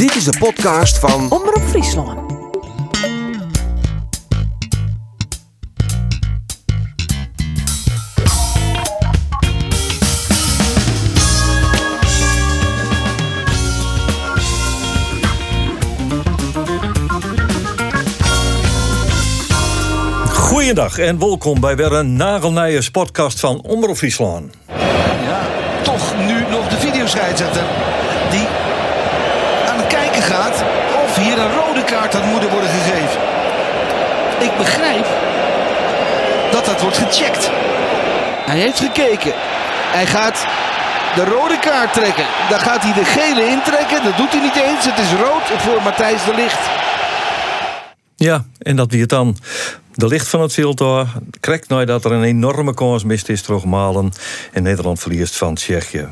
Dit is de podcast van Omroep Friesland. Goeiedag en welkom bij weer een nagelnijen podcast van Omroep Friesland. Ja, toch nu nog de videoscheidsrechter hier een rode kaart had moeten worden gegeven. Ik begrijp dat dat wordt gecheckt. Hij heeft gekeken. Hij gaat de rode kaart trekken. Dan gaat hij de gele intrekken. Dat doet hij niet eens. Het is rood voor Matthijs de Licht. Ja, en dat wie het dan. De licht van het filter krijgt nou dat er een enorme kans mist is terugmalen. En Nederland verliest van Tsjechië.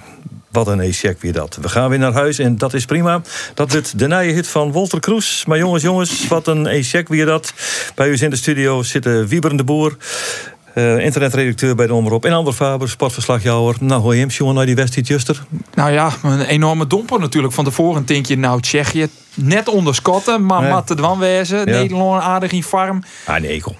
Wat een e-check weer dat. We gaan weer naar huis en dat is prima. Dat wordt de nieuwe hit van Walter Kroes. Maar jongens, jongens, wat een e-check weer dat. Bij u in de studio zitten Wieber de Boer. eh, internetredacteur bij de Omroep. En Ander Faber, sportverslagjouwer. Nou, hoor je hem, jongen, naar die wedstrijd, Juster? Nou ja, een enorme domper natuurlijk van tevoren. Denk je, nou, Tsjechië net onder Schotten, maar Nee. Matte Dwan wezen. Nederland aardig in farm. Ah, nee, kom.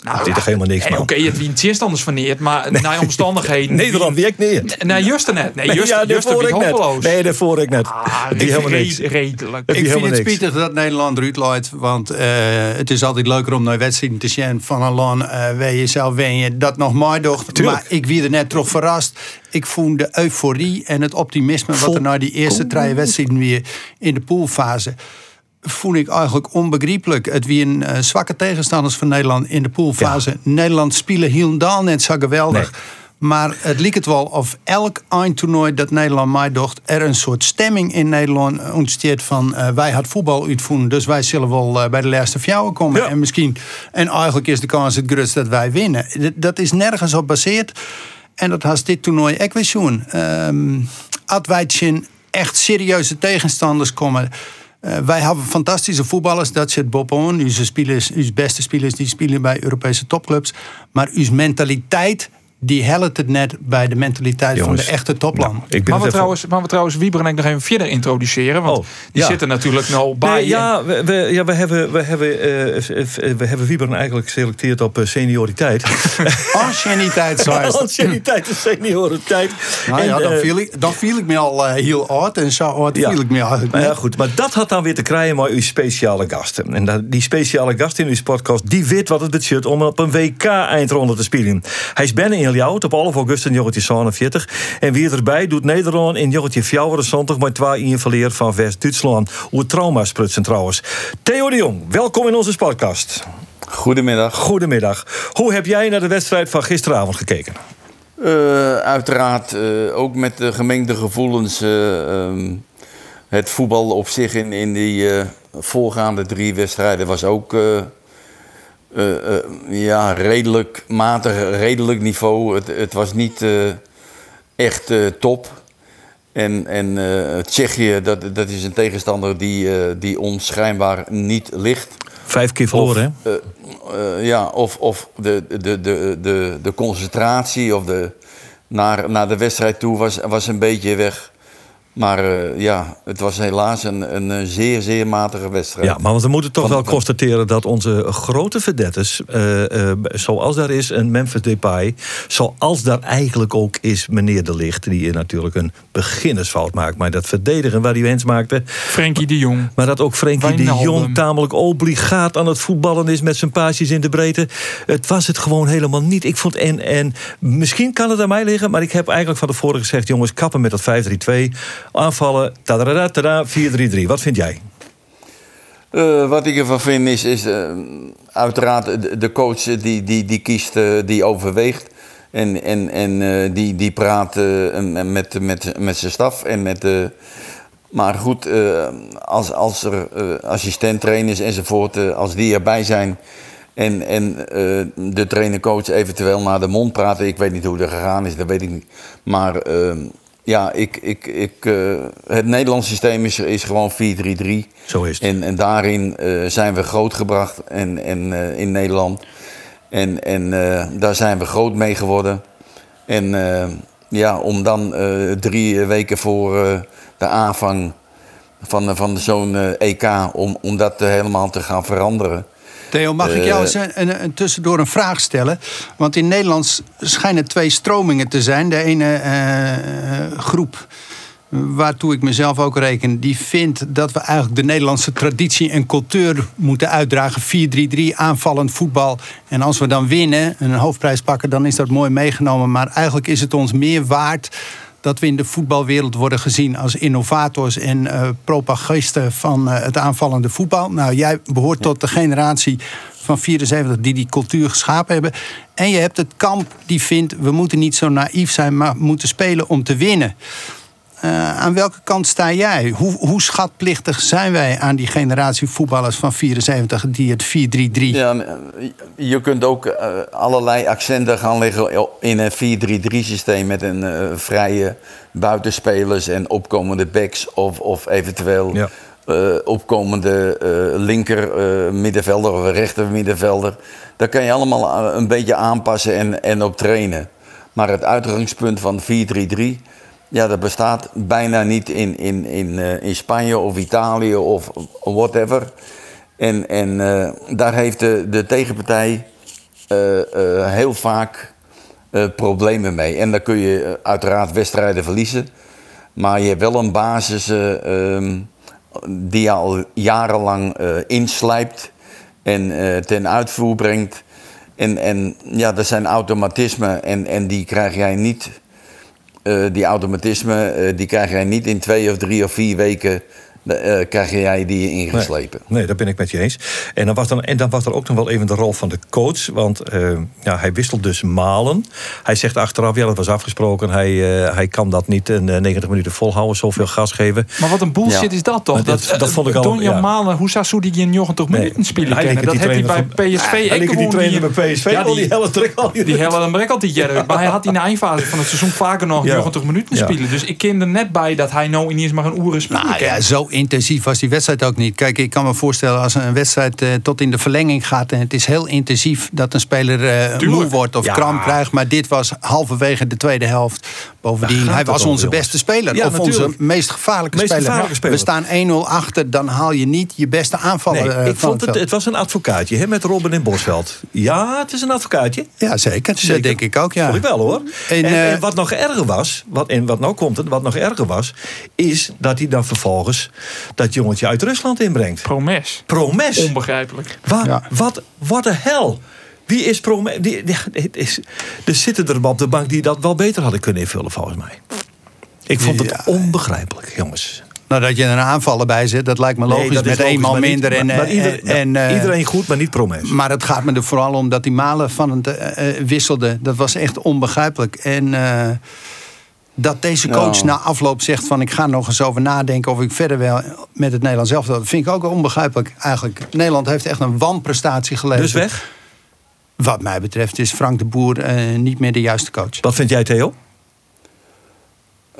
Nou, Dat is toch helemaal niks. Oké, het wie een tegenstanders verneerd, maar naar omstandigheden. Nederland werkt niet. Nee, Juster net. Nee, Nee, Juster, ja, wie ik net. Nee, daarvoor ik net. Ah, Het is helemaal niks. re- redelijk. Het Ik vind het spietig dat Nederland eruit loopt. Want eh, het is altijd leuker om naar wedstrijden te zien van een land eh waar je zelf wen je dat nog mooi docht. Maar ik werd er net toch verrast. Ik voel de euforie en het optimisme wat er na die eerste drie wedstrijden weer in de poolfase. Voel ik eigenlijk onbegrijpelijk. Het wie een eh, zwakke tegenstanders van Nederland in de poolfase. Nederland spelen helemaal net zo geweldig. Maar het liep het wel of elk eindtoernooi dat Nederland mij docht, er een soort stemming in Nederland ontsteert van eh, wij had voetbal uitvoeren, dus wij zullen wel eh, bij de laatste fjouwen komen. Ja. En misschien, en eigenlijk is de kans het grootst dat wij winnen. D- Dat is nergens op gebaseerd. En dat has dit toernooi ook weer. Ehm, Als wij echt serieuze tegenstanders komen. Eh, wij hebben fantastische voetballers, dat zit Bob on. Onze beste spelers die spelen bij Europese topclubs. Maar uw mentaliteit, die helpt het net bij de mentaliteit Jongens, van de echte topland. Nou, ik ben Maar het we, even- trouwens, maar we trouwens Wieber en ik nog even verder introduceren. Want Oh, die ja. zitten natuurlijk nou bij Nee, ja, we, we, ja, we hebben, we hebben, eh, we hebben Wieberen eigenlijk geselecteerd op eh, senioriteit. Anciëniteit, zo is het. Anciëniteit en senioriteit. Nou ja, dan eh, viel, ik, dan viel ik me al heel oud. En zo oud Ja. viel ik me eigenlijk Nou ja, goed, maar dat had dan weer te krijgen met uw speciale gasten. En dat- die speciale gast in uw podcast, die weet wat het betekent om op een WK-eindronde te spelen. Hij is binnen in Op 11 augustus 1947. En wie erbij doet Nederland in 1974 met 2-1 verleerd van West-Duitsland. Hoe trauma sprutsen trouwens. Theo de Jong, welkom in onze podcast. Goedemiddag. Goedemiddag. Hoe heb jij naar de wedstrijd van gisteravond gekeken? Eh, uiteraard eh, ook met de gemengde gevoelens. eh, ehm, het voetbal op zich in, in die voorgaande drie wedstrijden was ook ja, redelijk matig, redelijk niveau. Het, het was niet eh, echt eh, top. En, en eh, Tsjechië, dat, dat is een tegenstander die, eh, die ons schijnbaar niet ligt. Vijf keer verloren, hè? Eh, eh, ja, of, of de, de, de, de, de concentratie of de, naar, naar de wedstrijd toe was, was een beetje weg. Maar eh, ja, het was helaas een, een, eh, zeer, zeer matige wedstrijd. Ja, maar we moeten toch Van- wel constateren dat onze grote verdettes, eh, eh, zoals daar is een Memphis Depay, zoals daar eigenlijk ook is meneer De Licht, die natuurlijk een beginnersfout maakt, maar dat verdedigen waar hij wens maakte, Frenkie de Jong. maar dat ook Frenkie de. Jong tamelijk obligaat aan het voetballen is met zijn paasjes in de breedte. Het was het gewoon helemaal niet. Ik vond en, en misschien kan het aan mij liggen, maar ik heb eigenlijk van tevoren gezegd, jongens, kappen met dat 5-3-2, aanvallen, tada, tada, 4-3-3. Wat vind jij? Eh, wat ik ervan vind is, is eh, uiteraard de, coach die, die, die kiest, eh, die overweegt. En, en, en die, die praat met, met, met zijn staf en met. Maar goed, als, als er assistenttrainers enzovoort, als die erbij zijn en, en de trainer-coach eventueel naar de mond praten, ik weet niet hoe dat gegaan is, dat weet ik niet. Maar ja, ik, ik, ik, eh, het Nederlands systeem is, is gewoon 4-3-3. Zo is het. En, en daarin eh, zijn we grootgebracht en, en, eh, in Nederland. En, en daar zijn we groot mee geworden. En ja, om dan drie weken voor de aanvang van, van zo'n EK om, om dat helemaal te gaan veranderen. Theo, mag ik jou eens een, een, een tussendoor een vraag stellen? Want in Nederland schijnen twee stromingen te zijn. De ene eh, groep, waartoe ik mezelf ook reken, die vindt dat we eigenlijk de Nederlandse traditie en cultuur moeten uitdragen. 4-3-3, aanvallend voetbal. En als we dan winnen, een hoofdprijs pakken, dan is dat mooi meegenomen. Maar eigenlijk is het ons meer waard dat we in de voetbalwereld worden gezien als innovators en uh, propagisten van uh, het aanvallende voetbal. Nou, jij behoort tot de generatie van 74 die die cultuur geschapen hebben. En je hebt het kamp die vindt we moeten niet zo naïef zijn, maar moeten spelen om te winnen. Uh, aan welke kant sta jij? Hoe, hoe, schatplichtig zijn wij aan die generatie voetballers van 74 die het 4-3-3? Ja, je kunt ook uh, allerlei accenten gaan leggen in een 4-3-3 systeem met een uh, vrije buitenspelers en opkomende backs of, of eventueel ja. opkomende linker middenvelder of rechter middenvelder. Daar kan je allemaal een beetje aanpassen en, en op trainen. Maar het uitgangspunt van 4-3-3 ja, dat bestaat bijna niet in, in, in, uh, in Spanje of Italië of whatever. En, en uh, daar heeft de, de tegenpartij uh, heel vaak problemen mee. En dan kun je uiteraard wedstrijden verliezen. Maar je hebt wel een basis ehm, die je al jarenlang inslijpt en ten uitvoer brengt. En, en ja, dat zijn automatismen en, en die krijg jij niet die automatisme, uh, die krijg jij niet in twee of drie of vier weken uh, krijg jij die ingeslepen. Nee, nee, dat ben ik met je eens. En dan, was dan, en dan was er ook nog wel even de rol van de coach. Want uh, ja, hij wisselt dus malen. Hij zegt achteraf, ja, dat was afgesproken. Hij, uh, hij kan dat niet in 90 minuten volhouden, zoveel gas geven. Maar wat een bullshit ja. is dat toch? Dat, dat, dat vond ik al. Donja ja. Malen, hoe zou die in 90 nee. minuten spelen? Dat heeft hij bij PSV gewoon. Die trainer bij PSV, ja, die, die hele trek al. Die hele trek al die jaren. Maar hij had in de eindfase van het seizoen vaker nog 90 minuten spelen. Dus ik ken er net bij dat hij nou ineens maar een oeren spelen nou, ja, Zo intensief was die wedstrijd ook niet. Kijk, ik kan me voorstellen als een wedstrijd uh, tot in de verlenging gaat en het is heel intensief dat een speler uh, moe wordt of ja. kramp krijgt. Maar dit was halverwege de tweede helft. Bovendien, hij was onze jongens. beste speler. Ja, of natuurlijk. onze meest gevaarlijke, meest speler. gevaarlijke speler. We staan 1-0 achter, dan haal je niet je beste aanvaller. Nee, uh, ik vond het, het was een advocaatje hè, met Robin in Bosveld. Ja, het is een advocaatje. Ja, zeker. zeker. Dat denk ik ook, ja. Vond ik wel hoor. En, en, en wat nog erger was, wat, en wat nou komt het, wat nog erger was, is dat hij dan vervolgens dat jongetje uit Rusland inbrengt. Promes. Promes. Onbegrijpelijk. Wat, ja. wat, wat de hel. Wie is Promes? Die, die, het is, er zitten er op de bank die dat wel beter hadden kunnen invullen, volgens mij. Ik vond het ja. onbegrijpelijk, jongens. Nou, dat je er een aanvaller bij zit, dat lijkt me logisch. Nee, met één man minder. En, maar, maar ieder, en, ja, uh, iedereen goed, maar niet promes. Maar het gaat me er vooral om dat die malen van het uh, wisselde. Dat was echt onbegrijpelijk. En uh, dat deze coach nou. na afloop zegt van ik ga nog eens over nadenken of ik verder wil met het Nederlands zelf. Dat vind ik ook onbegrijpelijk eigenlijk. Nederland heeft echt een wanprestatie geleverd. Dus weg? Wat mij betreft is Frank de Boer uh, niet meer de juiste coach. Wat vind jij Theo?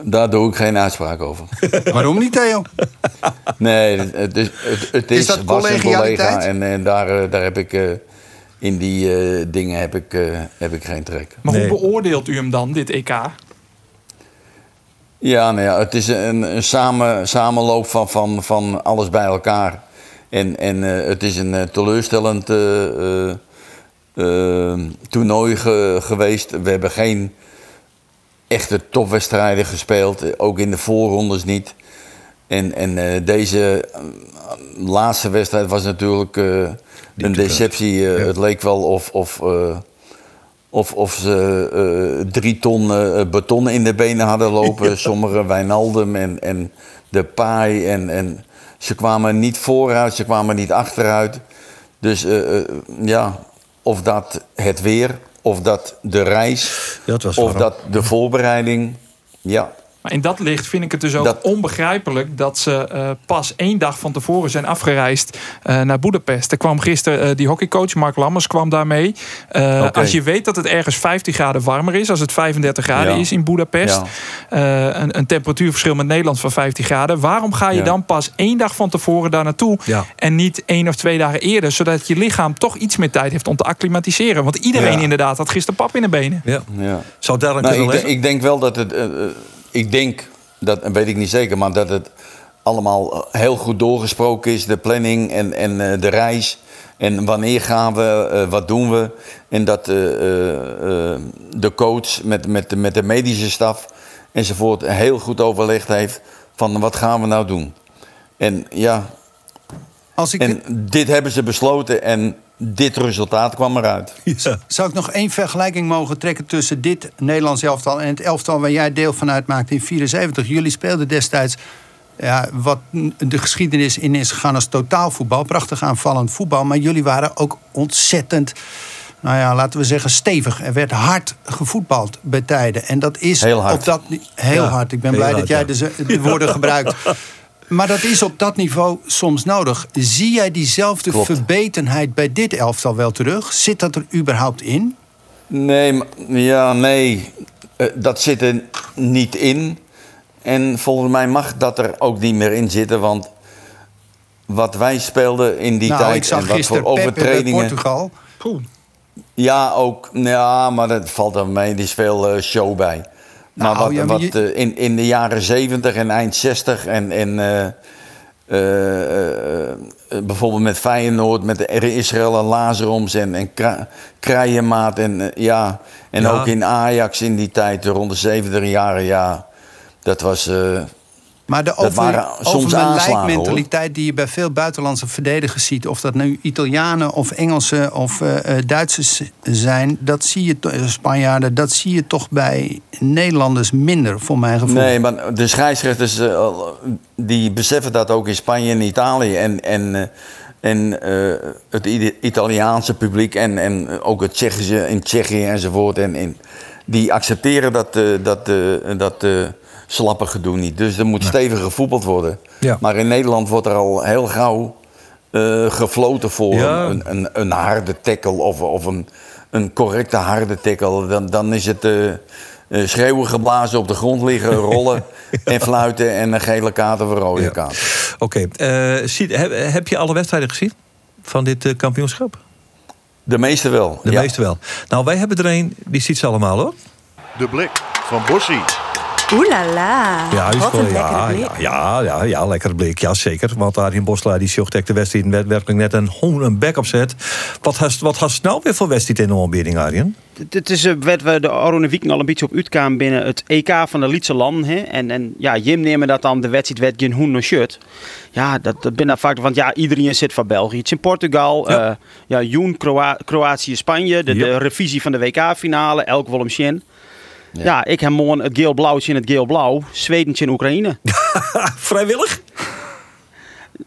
Daar doe ik geen uitspraak over. Waarom niet Theo? nee, het is, het, het is, is dat was een collega en, en daar, daar heb ik... Uh, in die uh, dingen heb ik, uh, heb ik geen trek. Maar nee. hoe beoordeelt u hem dan, dit EK? Ja, nou ja, het is een, een samen, samenloop van, van, van alles bij elkaar. En, en uh, het is een uh, teleurstellend uh, toernooi ge, geweest. We hebben geen echte topwedstrijden gespeeld, ook in de voorrondes niet. En, en deze laatste wedstrijd was natuurlijk een deceptie. Ja. Het leek wel of. of of, of ze uh, drie ton uh, beton in de benen hadden lopen. Ja. Sommige Wijnaldum en, en de paai. En, en ze kwamen niet vooruit, ze kwamen niet achteruit. Dus uh, ja, of dat het weer, of dat de reis, dat of waarom. dat de voorbereiding. Ja, maar in dat licht vind ik het dus ook dat... onbegrijpelijk dat ze uh, pas één dag van tevoren zijn afgereisd uh, naar Boedapest. Er kwam gisteren uh, die hockeycoach Mark Lammers kwam daarmee. Okay. Als je weet dat het ergens 15 graden warmer is, als het 35 graden ja. is in Boedapest, ja. een, een, temperatuurverschil met Nederland van 15 graden, waarom ga je ja. dan pas één dag van tevoren daar naartoe en niet één of twee dagen eerder, zodat je lichaam toch iets meer tijd heeft om te acclimatiseren? Want iedereen inderdaad had gisteren pap in de benen. Ja. Zou daar nou, ik, ik denk wel dat het ik denk, dat weet ik niet zeker, maar dat het allemaal heel goed doorgesproken is, de planning en, en de reis. En wanneer gaan we, wat doen we? En dat de coach met, met, met de medische staf enzovoort heel goed overlegd heeft van wat gaan we nou doen. En ja, Als ik... en dit hebben ze besloten en dit resultaat kwam eruit. Zou ik nog één vergelijking mogen trekken tussen dit Nederlands elftal en het elftal waar jij deel van uitmaakt in 74? Jullie speelden destijds ja, wat de geschiedenis in is gegaan als totaalvoetbal. Prachtig aanvallend voetbal. Maar jullie waren ook ontzettend, nou ja, laten we zeggen, stevig. Er werd hard gevoetbald bij tijden. En dat is heel hard. Op dat, heel hard. Ik ben blij dat jij de, de woorden gebruikt. Maar dat is op dat niveau soms nodig. Zie jij diezelfde verbetenheid bij dit elftal wel terug? Zit dat er überhaupt in? Nee, ja, nee. Eh, dat zit er niet in. En volgens mij mag dat er ook niet meer in zitten. Want wat wij speelden in die nou, tijd... Ik zag en wat voor overtredingen... Portugal. Ja, ook. Ja, maar dat valt er mee. Er is veel uh, show bij. Nou, maar wat, wat uh, in, in de jaren 70 en eind 60 en, en uh, uh, bijvoorbeeld met Feyenoord, met de Israël en Lazaroms en, en Krijemaat en ja. En ja. ook in Ajax in die tijd, rond de 70 jaren, ja. Dat was. Maar de lijkmentaliteit die je bij veel buitenlandse verdedigers ziet, of dat nu Italianen of Engelsen of uh, Duitsers zijn, dat zie je uh, Spanjaarden, dat zie je toch bij Nederlanders minder, voor mijn gevoel. Nee, maar de scheidsrechters uh, die beseffen dat ook in Spanje en Italië en, en, en het Italiaanse publiek en, en ook het Tsjechische in Tsjechië enzovoort. En, en die accepteren dat, dat, dat, dat slappe gedoe niet. Dus er moet stevig gevoetbald worden. Ja. Maar in Nederland wordt er al heel gauw uh, gefloten voor een, een, een, harde tackle of, of een, een correcte harde tackle. Dan, dan is het uh, schreeuwen geblazen op de grond liggen, rollen en fluiten en een gele kaart of een rode ja. kaart. Oké, okay. heb, heb, je alle wedstrijden gezien van dit kampioenschap? De meeste wel. De meeste wel. Nou, wij hebben er een, die ziet ze allemaal hoor. De blik van Bossie. Oeh la la. Ja, Wat een ja, ja, ja, ja, ja, lekker blik. Ja, zeker. Want daar in Bosla die zocht de wedstrijd werkelijk net een hoon een back opzet. Wat hast, wat hast nou weer voor wedstrijd in de aanbieding, Arjen? Het is werd we de Oranje Viking al een beetje op uitkwamen binnen het EK van de Lietse landen. En, en ja, Jim nemen dat dan de wedstrijd werd geen hoen shirt. Ja, dat, dat ben dat vaak. Want ja, iedereen zit van België. Het is in Portugal. Ja, uh, ja Joen, Kroatië, Spanje. De, de revisie van de WK-finale. Elk Wolmsjen. Ja. ik heb morgen het geel-blauwtje in het geel-blauw. Zwedentje in Oekraïne. Vrijwillig?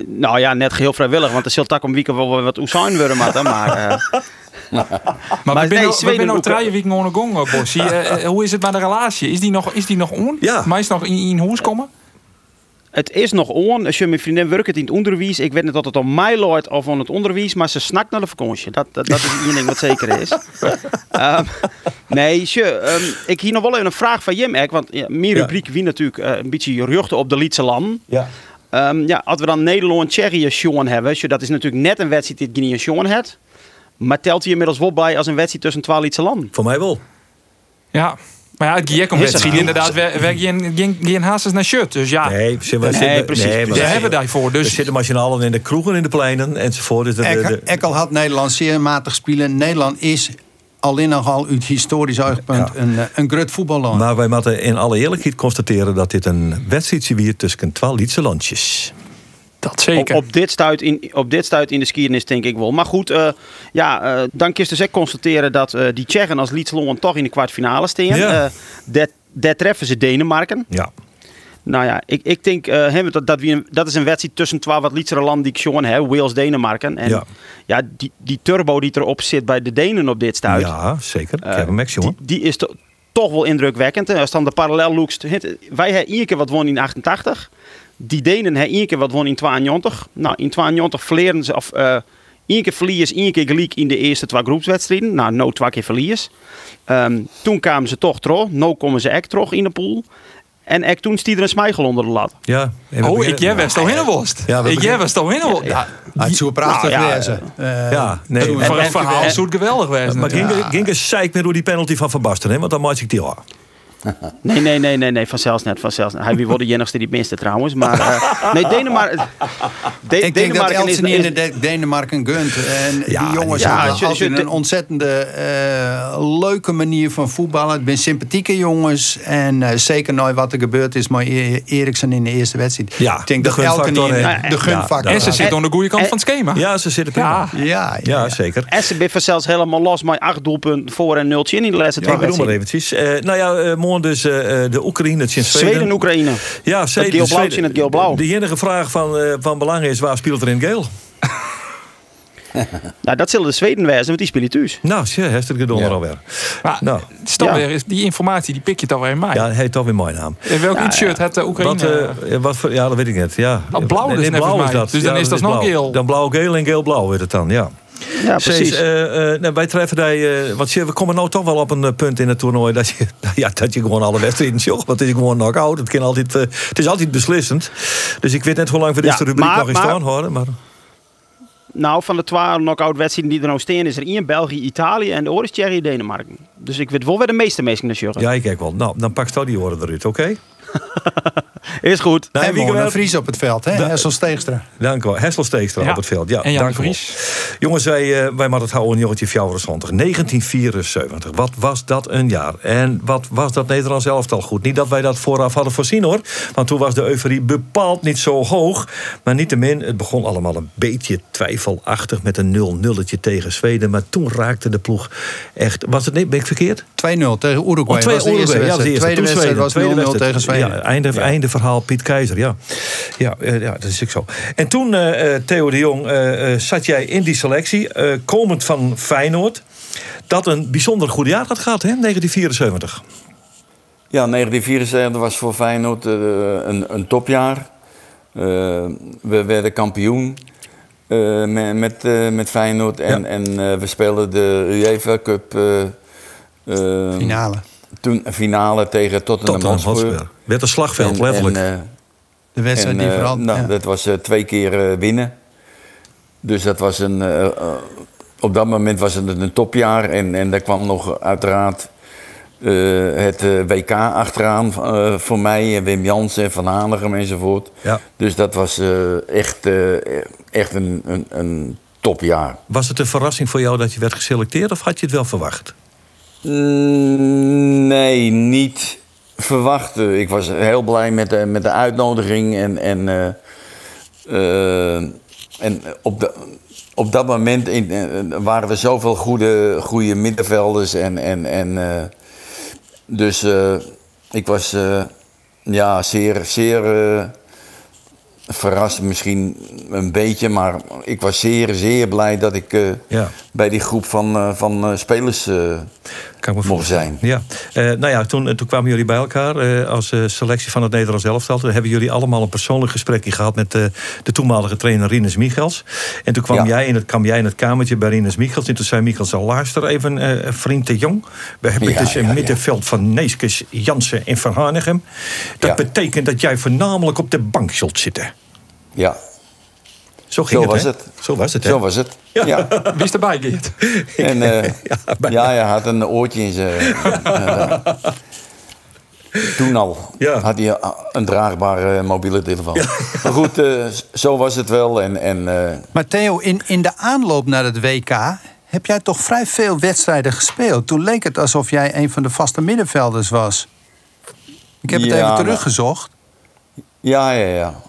Nou ja, net geheel vrijwillig. Want er zult ook om weekend wel wat Oesaan worden. Maar, maar, uh, maar, we zijn nee, nou drie weken gewoon gong, Bossie. Uh, hoe is het met de relatie? Is die nog, is die nog on? Ja. Maar is nog in, in huis komen? Het is nog on. Als je mijn vriendin werkt in het onderwijs. Ik weet niet of het om mij loopt of aan het onderwijs. Maar ze snakt naar de vakantie. Dat, dat, dat is één ding wat zeker is. um, nee, je, um, ik hier nog wel even een vraag van Jim. Want ja, mijn rubriek wie natuurlijk uh, een beetje ruchten op de Lietse land. Ja. Um, ja, als we dan Nederland-Tsjechië Sean hebben. Je, dat is natuurlijk net een wedstrijd die Guinea Sean heeft. Maar telt hij inmiddels wel bij als een wedstrijd tussen twee Lietse landen? Voor mij wel. Ja, maar ja, het Giekom-wedstrijd inderdaad, we, we geen, geen naar shirt. Dus ja. Nee, ze, we, nee, precies. Nee, we hebben daarvoor. Dus. We zitten machinaal in de kroegen, in de pleinen enzovoort. Dus Ekkel had Nederland zeer matig spelen. Nederland is alleen nogal uit historisch oogpunt een, eh, een groot voetballand. Maar wij moeten in alle eerlijkheid constateren dat dit een wedstrijdje weer tussen twee Lietse landjes. Dat zeker. Op, dit stuit in, op dit stuit in de skiernis denk ik wel. Maar goed, uh, ja, uh, dan kun je dus constateren dat uh, die Tsjechen als Lietslon toch in de kwartfinale staan. Ja. dat, dat treffen ze Denemarken. Ja. Nou ja, ik, ik denk uh, dat, dat, we, dat is een wedstrijd tussen twee wat lietsere landen die ik gewoon heb. Wales, Denemarken. En ja, ja die, die turbo die erop zit bij de Denen op dit stuit. Ja, zeker. Uh, jongen. Die, die is to, toch wel indrukwekkend. Als dan de parallel lookt. Wij hebben één keer wat won in 88 die Denen hebben één keer wat won in 92. Nou, in 92 verleren ze, of uh, één keer verlies, één keer gelijk in de eerste twee groepswedstrijden. Nou, no twee keer verlies. Um, toen kwamen ze toch terug. Nu komen ze echt terug in de pool. En ik toen stier er een smijgel onder de lat. Ja. Oh, ik jij was toch in worst. Ja, ik jij was toch in worst. Ja, het zou prachtig nou, ja, wezen. Uh, ja, nee. Voor het verhaal zou het geweldig wezen. Maar ging, ging een zeik meer door die penalty van Van Basten, hè? Want dan maak ik die al. Nee, nee, nee, nee, nee, vanzelfs net, vanzelfs net. Hij wie wordt de enigste die het minste trouwens, maar uh, nee, Denemarken. De, ik denk dat Elsen is, in de Denemarken gunt. En ja, die jongens ja, hebben altijd een ontzettende uh, leuke manier van voetballen. Het zijn sympathieke jongens en uh, zeker nooit wat er gebeurd is met Eriksen in de eerste wedstrijd. Ja, ik denk dat elke in de gunfactor. en ze zitten aan de goede kant van het schema. Ja, ze zitten prima. Ja, ja, ja, zeker. En ze biffen zelfs helemaal los met acht doelpunten voor en nultje in de laatste twee wedstrijden. maar eventjes. nou ja, dus uh, de Oekraïne, Zweden. Zweden Oekraïne. Ja, Zweden. Het geel in het geel-blauw. De enige vraag van, uh, van belang is, waar speelt er in geel? nou, dat zullen de Zweden wijzen, want die spelen thuis. Nou, zie, heeft het gedonder ja. alweer. Maar, nou. ja. weer, die informatie die pik je toch weer in mij. Ja, hij heeft toch weer mijn naam. En welk ja, shirt heeft de Oekraïne? Wat, uh, wat voor, ja, dat weet ik niet. Ja. Oh, blauw dus nee, blauw is dat. Dus dan is dat nog geel. Dan blauw-geel en geel-blauw wordt het dan, ja. Ja, precies. uh, uh, wij treffen die, uh, want we komen nou toch wel op een punt in het toernooi dat je, ja, dat je gewoon alle wedstrijden jogt. Want het is gewoon knock-out. Het, altijd, het is altijd beslissend. Dus ik weet net hoe lang we deze rubriek maar, nog in staan horen. Maar... Nou, van de twee knock-out wedstrijden die er nou staan, is er één België, Italië en de oor is Thierry Denemarken. Dus ik weet wel waar de meeste mensen naar Ja, ik kijk wel. Nou, dan pak je die oren eruit, oké? Is goed. Nee, en wie Vries op het veld, hè? Hessel Steegstra. Dank u wel. Hessel Steegstra op het veld. Ja, en Jan Vries. Jongens, wij, uh, wij het houden in jongetje 1974. Wat was dat een jaar? En wat was dat Nederlands elftal goed? Niet dat wij dat vooraf hadden voorzien hoor. Want toen was de euforie bepaald niet zo hoog. Maar niettemin, het begon allemaal een beetje twijfelachtig met een 0-0'tje tegen Zweden. Maar toen raakte de ploeg echt. Was het niet? Ben ik verkeerd? 2-0 tegen Uruguay. Oh, twee, was de eerste Uruguay, ja, de tweede wedstrijd was 0-0 tegen Zweden. Ja, einde, ja. einde verhaal Piet Keizer, ja. Ja, uh, ja dat is ook zo. En toen, uh, Theo de Jong, uh, zat jij in die selectie, komend van Feyenoord. Dat een bijzonder goed jaar had gehad, hè, 1974. Ja, 1974 was voor Feyenoord een, een topjaar. we werden kampioen. met, met, met Feyenoord en, ja. en we speelden de UEFA Cup finale. Toen finale tegen Tottenham, Tottenham Hotspur. Werd een slagveld, en, letterlijk. En, uh, de wedstrijd die vooral... Nou, ja. dat was uh, twee keer uh, winnen. Dus dat was een... op dat moment was het een topjaar. En, en daar kwam nog uiteraard het WK achteraan voor mij. Wim Jansen, Van Hanegem enzovoort. Ja. Dus dat was echt, echt een, een, een topjaar. Was het een verrassing voor jou dat je werd geselecteerd of had je het wel verwacht? Mm, nee, niet verwacht. Ik was heel blij met de, met de uitnodiging. En, en, uh, uh, en op, de, op dat moment in, uh, waren er zoveel goede, goede middenvelders. En, en, en, dus ik was ja, zeer, zeer verrast misschien een beetje, maar ik was zeer, zeer blij dat ik uh, ja. bij die groep van, uh, van uh, spelers kan ik me mocht zijn. Ja. nou ja, toen, toen kwamen jullie bij elkaar als selectie van het Nederlands elftal. Toen hebben jullie allemaal een persoonlijk gesprekje gehad met de toenmalige trainer Rinus Michels. En toen kwam, ja. jij in het, kwam jij in het kamertje bij Rinus Michels. En toen zei Michels al, luister even, vriend de Jong. We hebben ja, dus een middenveld van Neeskes, Jansen en Van Hanegem. Dat betekent dat jij voornamelijk op de bank zult zitten. Ja. Zo ging Zo het, was het. Zo was het, hè? Zo was het, ja. ja. Wie is erbij, Geert? En, uh, ja, ja, hij had een oortje in zijn... uh, toen al ja. had hij een draagbare mobiele telefoon. Ja. Maar goed, uh, zo was het wel. En, en, maar Theo, in, in de aanloop naar het WK... heb jij toch vrij veel wedstrijden gespeeld. Toen leek het alsof jij een van de vaste middenvelders was. Ik heb het even teruggezocht. Ja, ja, ja.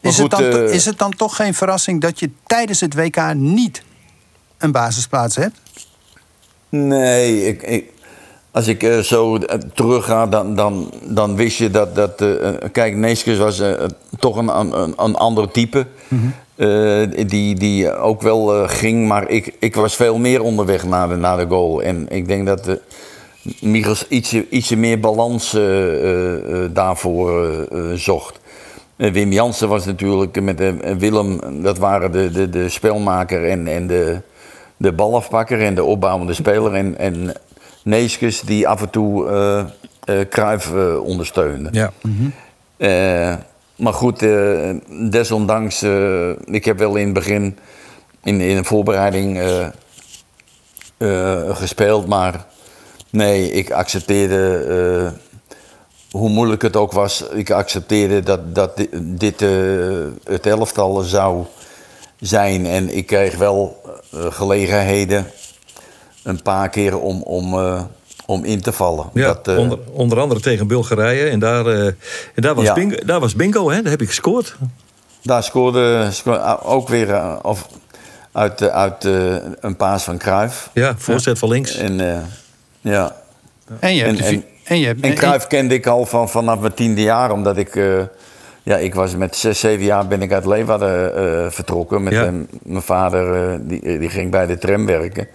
Is, het dan, uh, is het dan toch geen verrassing dat je tijdens het WK niet een basisplaats hebt? Nee, ik, ik, als ik uh, zo uh, terug ga, dan, dan, dan wist je dat. dat kijk, Neeskens was toch een, een, een ander type. Mm -hmm. die, die ook wel ging, maar ik, ik was veel meer onderweg naar de, naar de goal. En ik denk dat de Michels ietsje, ietsje meer balans daarvoor zocht. Eh, Wim Jansen was natuurlijk met uh, Willem, dat waren de, de, de spelmaker en, en de, de balafpakker en de opbouwende speler. En, en Neeskes die af en toe uh, Kruif ondersteunde. Ja. Mm maar goed, desondanks, ik heb wel in het begin in, in een voorbereiding gespeeld, maar nee, ik accepteerde hoe moeilijk het ook was, ik accepteerde dat, dat dit, dit het elftal zou zijn. En ik kreeg wel gelegenheden een paar keer om, om, om in te vallen. Ja, dat, onder, onder, andere tegen Bulgarije. En daar, en daar, was, bingo, daar was bingo, hè? daar heb ik gescoord. Daar scoorde, scoorde ook weer of, uit, uit een paas van Kruif. Ja, voorzet van links. En, ja. En je hebt en, en, je hebt, en Cruijff kende ik al van, vanaf mijn tiende jaar, omdat ik... Uh, ja, ik was met zes, zeven jaar ben ik uit Leeuwarden uh, vertrokken. Met ja. mijn vader, uh, die, die ging bij de tram werken.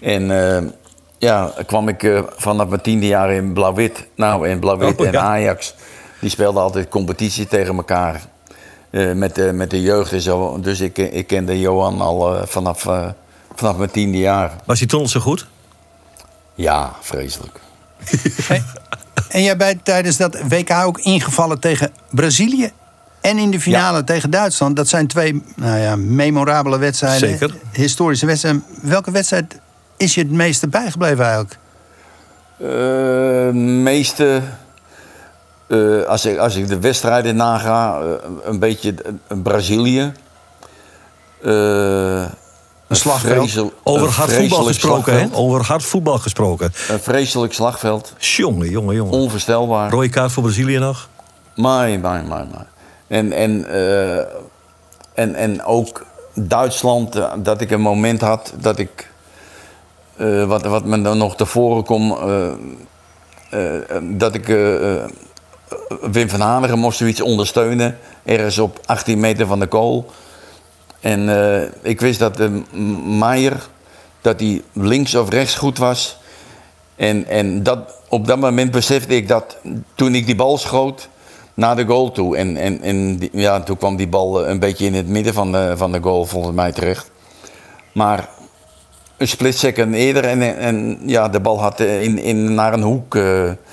En ja, kwam ik vanaf mijn tiende jaar in Blauw-Wit. Nou, in Blauw-Wit oh, en ja. Ajax. Die speelden altijd competitie tegen elkaar. met, de, met de jeugd en zo. Dus ik, ik kende Johan al vanaf, vanaf mijn tiende jaar. Was hij toen zo goed? Ja, vreselijk. En jij bent tijdens dat WK ook ingevallen tegen Brazilië en in de finale tegen Duitsland. Dat zijn twee nou ja, memorabele wedstrijden. Zeker. Historische wedstrijden. Welke wedstrijd is je het meeste bijgebleven eigenlijk? Uh, meeste. Uh, als, ik, als ik de wedstrijden naga, uh, een beetje Brazilië. Een slagveld. Over hard voetbal gesproken, hè? Over hard voetbal gesproken. Een vreselijk slagveld. Jongen, jongen, jongen. Onvoorstelbaar. Rode kaart voor Brazilië nog? Maar, maar, maar, maar. En, en, uh, en, en ook Duitsland, uh, dat ik een moment had dat ik... Uh, wat, wat me dan nog tevoren kom... dat ik Wim van Hanegem moest zoiets ondersteunen. Ergens op 18 meter van de kool. En uh, ik wist dat de Maier, dat hij links of rechts goed was. En, en dat, op dat moment besefte ik dat toen ik die bal schoot naar de goal toe. En, en, en ja, toen kwam die bal een beetje in het midden van de, van de goal volgens mij terecht. Maar een split second eerder en, en ja, de bal had in, in, naar een hoek.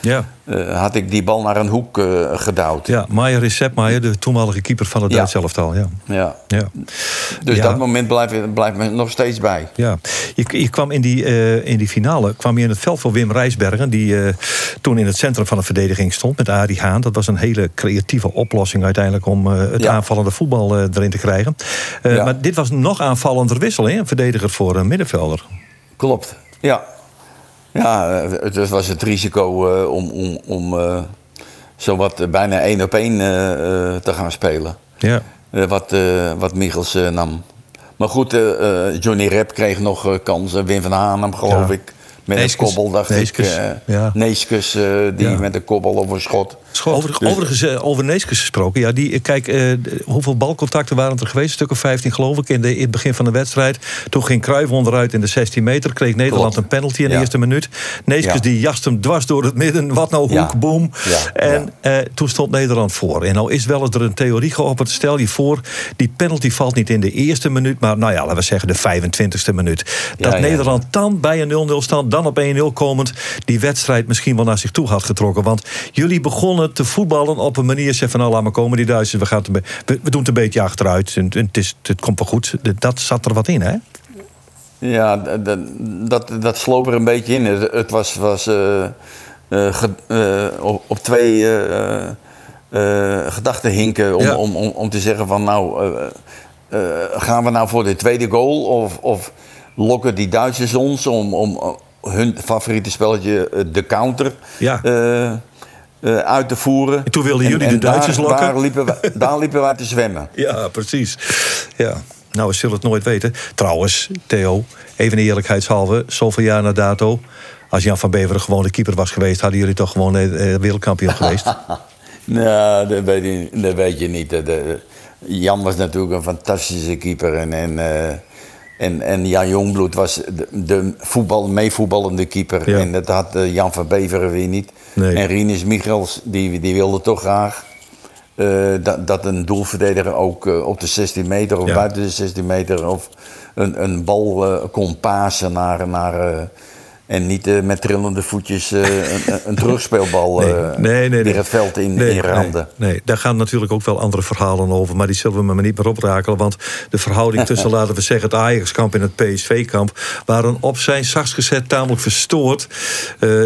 Ja. Uh, had ik die bal naar een hoek uh, gedouwd. Ja, Maier is Sepp Maier, de toenmalige keeper van het ja. Duits elftal. Ja. Ja. ja. Dus ja. dat moment blijft, blijft me nog steeds bij. Ja. Je, je kwam in die, in die finale kwam je in het veld voor Wim Rijsbergen... die toen in het centrum van de verdediging stond met Adi Haan. Dat was een hele creatieve oplossing uiteindelijk... om het aanvallende voetbal erin te krijgen. Maar dit was nog aanvallender wissel, hè? een verdediger voor een middenvelder. Klopt, ja. Ja, het was het risico uh, om, om, om uh, zowat bijna één op één uh, te gaan spelen. Ja. wat, wat Michels nam. Maar goed, Johnny Rep kreeg nog kansen. Wim van Hanem, geloof ja. ik. Met een kobbel, dacht Neeskes. ik. Ja. Neeskes, uh, die ja. met een kobbel of een schot. Schot. Over, dus... Overigens, over Neeskes gesproken. Ja, die, kijk, hoeveel balcontacten waren er geweest? Een stuk of 15 geloof ik in, de, in het begin van de wedstrijd. Toen ging Cruijff onderuit in de 16 meter. Kreeg Nederland Klopt. een penalty in de eerste minuut. Neeskes die jast hem dwars door het midden. Wat nou, hoek, boom. En toen stond Nederland voor. En nou is wel eens er een theorie geopperd. Stel je voor, die penalty valt niet in de eerste minuut. Maar nou ja, laten we zeggen de 25e minuut. Dat Nederland dan bij een 0-0 stand dan op 1-0 komend die wedstrijd misschien wel naar zich toe had getrokken. Want jullie begonnen te voetballen op een manier. Zeg van nou, laat maar komen die Duitsers. We, gaan het, we, we doen het een beetje achteruit. En, het, is, het komt wel goed. Dat zat er wat in, hè? Ja, dat, dat, dat sloop er een beetje in. Het, het was, was uh, uh, ge, uh, op, op, twee gedachten hinken om, ja. om, om, om, te zeggen van nou, gaan we nou voor de tweede goal of, of lokken die Duitsers ons om, om, hun favoriete spelletje, eh, de counter, ja. Uh, uh, uit te voeren. En toen wilden jullie en, de Duitsers daar, lokken? Daar liepen, we, daar liepen wij te zwemmen. Ja, precies. Ja. Nou, we zullen het nooit weten. Trouwens, Theo, even eerlijkheidshalve, zoveel jaar na dato... als Jan van Beveren gewoon de keeper was geweest... hadden jullie toch gewoon uh, wereldkampioen geweest? nou, dat weet je, dat weet je niet. Jan was natuurlijk een fantastische keeper. En, en en, en Jan Jongbloed was de, de voetbal, meevoetballende keeper. Ja. En dat had uh, Jan van Beveren weer niet. Nee. En Rinus Michels, die, die wilde toch graag uh, dat, dat een doelverdediger ook uh, op de 16 meter of ja. buiten de 16 meter of een, een bal kon pasen naar, naar, En niet uh, met trillende voetjes uh, een, een, terugspeelbal uh, nee, nee, nee, weer het veld in, nee, in randen. Nee, nee, daar gaan natuurlijk ook wel andere verhalen over. Maar die zullen we maar niet meer oprakelen. Want de verhouding tussen, laten we zeggen, het Ajax-kamp en het PSV-kamp... waren op zijn zachts gezet tamelijk verstoord.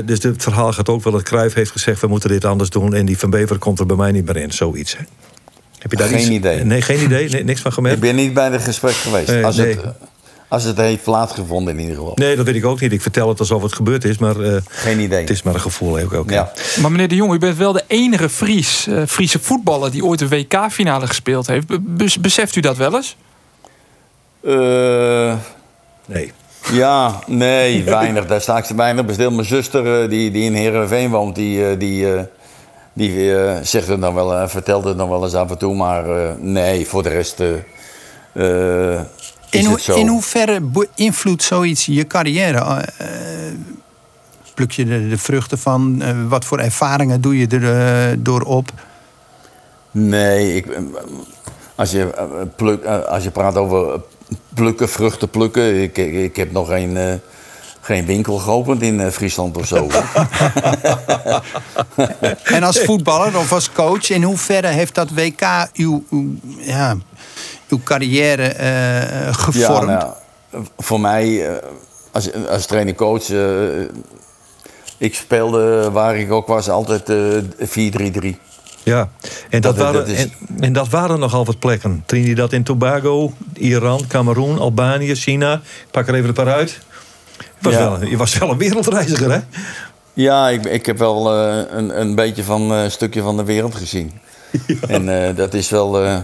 dus het verhaal gaat ook wel dat Cruijff heeft gezegd... we moeten dit anders doen. En die Van Bever komt er bij mij niet meer in, zoiets. Hè? Heb je daar geen iets? idee. Nee, geen idee? Nee, niks van gemerkt? Ik ben niet bij het gesprek geweest. Als het, als het heeft plaatsgevonden in ieder geval. Nee, dat weet ik ook niet. Ik vertel het alsof het gebeurd is, maar uh, Geen idee. het is maar een gevoel. Ook, okay. ja. Maar meneer de Jong, u bent wel de enige Fries, uh, Friese voetballer... die ooit de WK-finale gespeeld heeft. beseft u dat wel eens? Uh, nee. Ja, nee, weinig. Daar sta ik te weinig. Bestil mijn zuster, die, die in Heerenveen woont, die... die die uh, zegt het dan wel, uh, vertelt het dan wel eens af en toe, maar uh, nee, voor de rest in, ho in hoeverre beïnvloedt zoiets je carrière? Uh, pluk je de, de vruchten van? Uh, wat voor ervaringen doe je er door op? Nee, ik, als, je, pluk, als je praat over plukken, vruchten plukken. Ik, ik, ik heb nog geen, geen winkel geopend in Friesland of zo. en als voetballer of als coach, in hoeverre heeft dat WK uw, uw ja, uw carrière uh, gevormd? Ja, nou, voor mij, uh, als, als trainer-coach, uh, ik speelde waar ik ook was altijd 4-3-3. Ja, en dat, dat, waren, dat is... en, en, dat waren nogal wat plekken. Trinidad en Tobago, Iran, Cameroen, Albanië, China. Ik pak er even een paar uit. Je was, ja. wel, je was wel een wereldreiziger, hè? Ja, ik, ik heb wel een, een beetje van een stukje van de wereld gezien. Ja. En dat is wel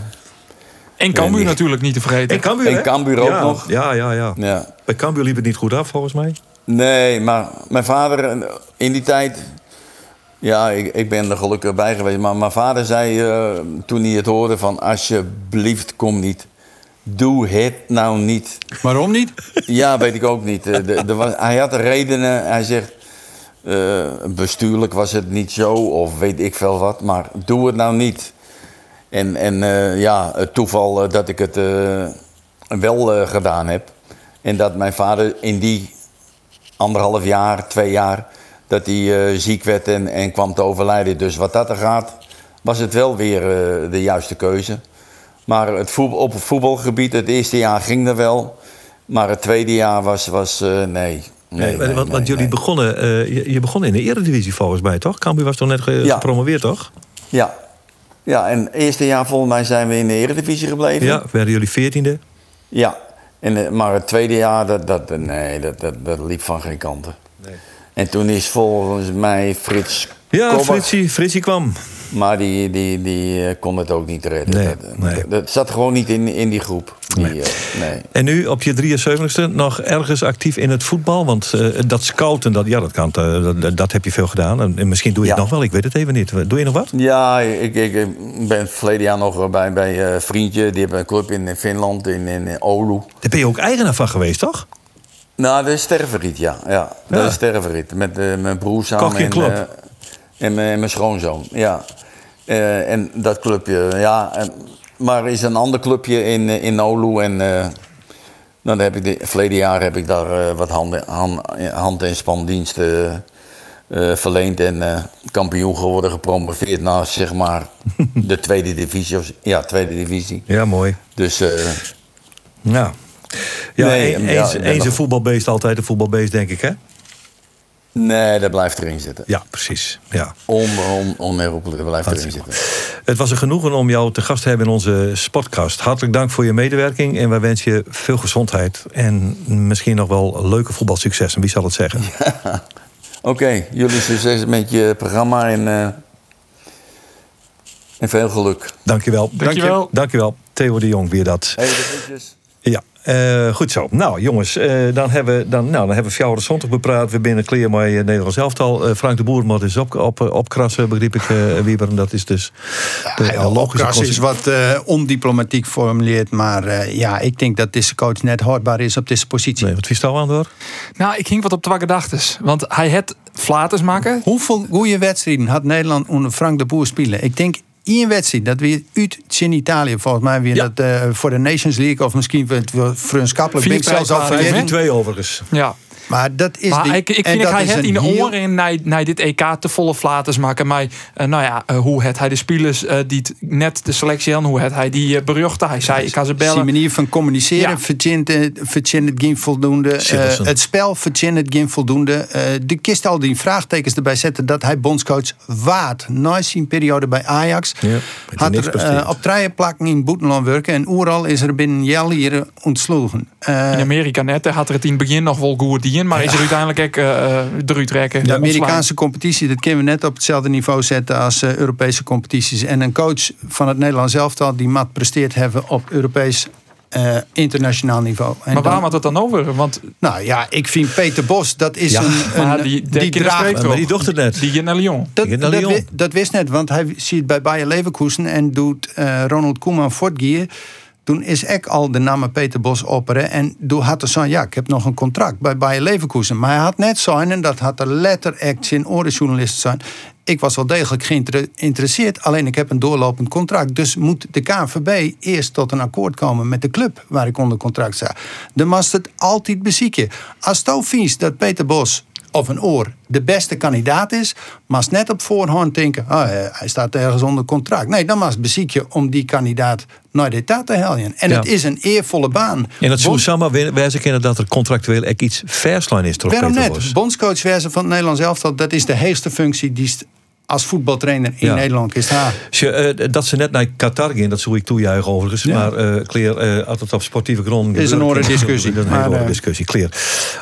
en Cambuur natuurlijk niet te vergeten. En Cambuur, en Cambuur ook ja, nog. Ja, ja, ja, ja. Bij Cambuur liep het niet goed af, volgens mij. Nee, maar mijn vader in die tijd... Ja, ik, ik ben er gelukkig bij geweest. Maar mijn vader zei uh, toen hij het hoorde van... Alsjeblieft, kom niet. Doe het nou niet. Waarom niet? Ja, weet ik ook niet. De, de, was, hij had redenen. Hij zegt... Uh, bestuurlijk was het niet zo, of weet ik veel wat. Maar doe het nou niet. En, en uh, ja, het toeval uh, dat ik het uh, wel gedaan heb. En dat mijn vader in die anderhalf jaar, twee jaar, dat hij ziek werd en, en kwam te overlijden. Dus wat dat er gaat, was het wel weer de juiste keuze. Maar het voetbal, op het voetbalgebied, het eerste jaar ging er wel. Maar het tweede jaar was, was nee. Nee, nee, nee, want, want jullie begonnen, je, je, begon in de eredivisie volgens mij, toch? Cambuur was toch net ge ja. gepromoveerd, toch? Ja, ja, en het eerste jaar volgens mij zijn we in de Eredivisie gebleven. Ja, werden jullie veertiende? Ja, en, eh, maar het tweede jaar, dat, dat, nee, dat, dat, dat liep van geen kanten. Nee. En toen is volgens mij Frits Ja, Fritsie, Fritsie kwam. Maar die, die, die eh, kon het ook niet redden. Nee, dat, nee. dat, zat gewoon niet in, in die groep. Die, nee. Uh, nee. En nu op je 73ste nog ergens actief in het voetbal? Want uh, dat scouten, dat, ja, dat, kan, dat, dat, heb je veel gedaan. En misschien doe je ja. het nog wel, ik weet het even niet. Doe je nog wat? Ja, ik, ik, ik ben verleden jaar nog bij, bij een vriendje. Die heeft een club in Finland, in, in Oulu. Daar ben je ook eigenaar van geweest, toch? Nou, dat is ja. ja. Dat ja. is. Met mijn broer samen. Koch je club? En mijn, mijn schoonzoon, ja. Uh, en dat clubje, ja. En, maar er is een ander clubje in, in Nolu. En uh, dan heb ik de, verleden jaar heb ik daar uh, wat hand, hand, hand- en spandiensten verleend. En kampioen geworden, gepromoveerd naar zeg maar de tweede divisie. Ja, tweede divisie. Ja, mooi. Dus... ja. Ja, nee, ja, eens een voetbalbeest, altijd een voetbalbeest, denk ik, hè? Nee, dat blijft erin zitten. Ja, precies. Ja. On, on, onherroepelijk, dat blijft erin zitten. Het was een genoegen om jou te gast te hebben in onze podcast. Hartelijk dank voor je medewerking en wij wensen je veel gezondheid en misschien nog wel leuke voetbalsuccessen. Wie zal het zeggen? Ja. Oké, okay, jullie succes met je programma en, uh, en veel geluk. Dankjewel. Dankjewel. Dankjewel. Theo de Jong, weer dat. Hey, de groetjes. Ja, uh, goed zo. Nou, jongens, uh, dan hebben we, dan, nou, dan hebben we Fjouwer zondag bepraat. We binnen Kleer maar uh, Nederlands elftal. Frank de Boer moet eens op, op, opkrassen, begreep ik, Wieber. Dat is dus de ja, logische is wat ondiplomatiek formuleerd. Maar ja, ik denk dat deze coach net houdbaar is op deze positie. Nee, wat vies jou aan door? Nou, ik ging wat op de gedachtes. Want hij het flaters maken. Hoeveel goede wedstrijden had Nederland onder Frank de Boer spelen? Ik denk één wedstrijd. Dat weer uit in Italië volgens mij weer ja. dat uh, voor de Nations League of misschien vriendschappelijk. Vier zelfs al twee overigens. Ja. Maar dat is maar die, ik, ik vind dat hij het in de oren naar, naar dit EK te volle flaters maken. Maar uh, nou ja, uh, hoe het hij de spelers uh, die net de selectie aan, hoe het hij die beruchte. Hij zei, ik ga ze bellen. Die manier van communiceren ja. verdient, het geen voldoende. het spel verdient het geen voldoende. de kist al die vraagtekens erbij zetten dat hij bondscoach waard. Na zijn periode bij Ajax ja, had er op treien plakken in Boetenland werken. En overal is er binnen jel hier ontsloegen. in Amerika net had er het in het begin nog wel goed maar is er uiteindelijk ook uh, eruit trekken. De Amerikaanse competitie, dat kunnen we net op hetzelfde niveau zetten als uh, Europese competities. En een coach van het Nederlands elftal die mat presteert hebben op Europees uh, internationaal niveau. En maar waarom had het dan over? Want... Nou ja, ik vind Peter Bos, dat is ja, een, een die, die, die draagt... Maar die dochter net. Die naar Lyon. Dat, naar Lyon. Dat, dat, wist net, want hij ziet bij Bayer Leverkusen en doet uh, Ronald Koeman voortgieren toen is ik al de naam Peter Bos opperen. En toen had hij zo'n, ja, ik heb nog een contract bij Bayer Leverkusen. Maar hij had net zo'n, en dat had de letter in orenjournalist zijn. Ik was wel degelijk geïnteresseerd, alleen ik heb een doorlopend contract. Dus moet de KNVB eerst tot een akkoord komen met de club waar ik onder contract sta. Dan must het altijd bezieken. Als het dat Peter Bos of een oor de beste kandidaat is, maar net op voorhand denken, oh, hij staat ergens onder contract. Nee, dan was het je om die kandidaat naar de te helpen. En het is een eervolle baan. En dat zou samen wijzen kennen dat er contractueel echt iets verslijn is. Waarom net? Bondscoach van het Nederlands elftal, dat is de hoogste functie die als voetbaltrainer in Nederland is haar. Uh, dat ze net naar Qatar gingen, dat zou ik toejuichen overigens. Maar uh, Kleer, uh, altijd op sportieve grond. is een orde discussie. Dat is een hele discussie, Kleer.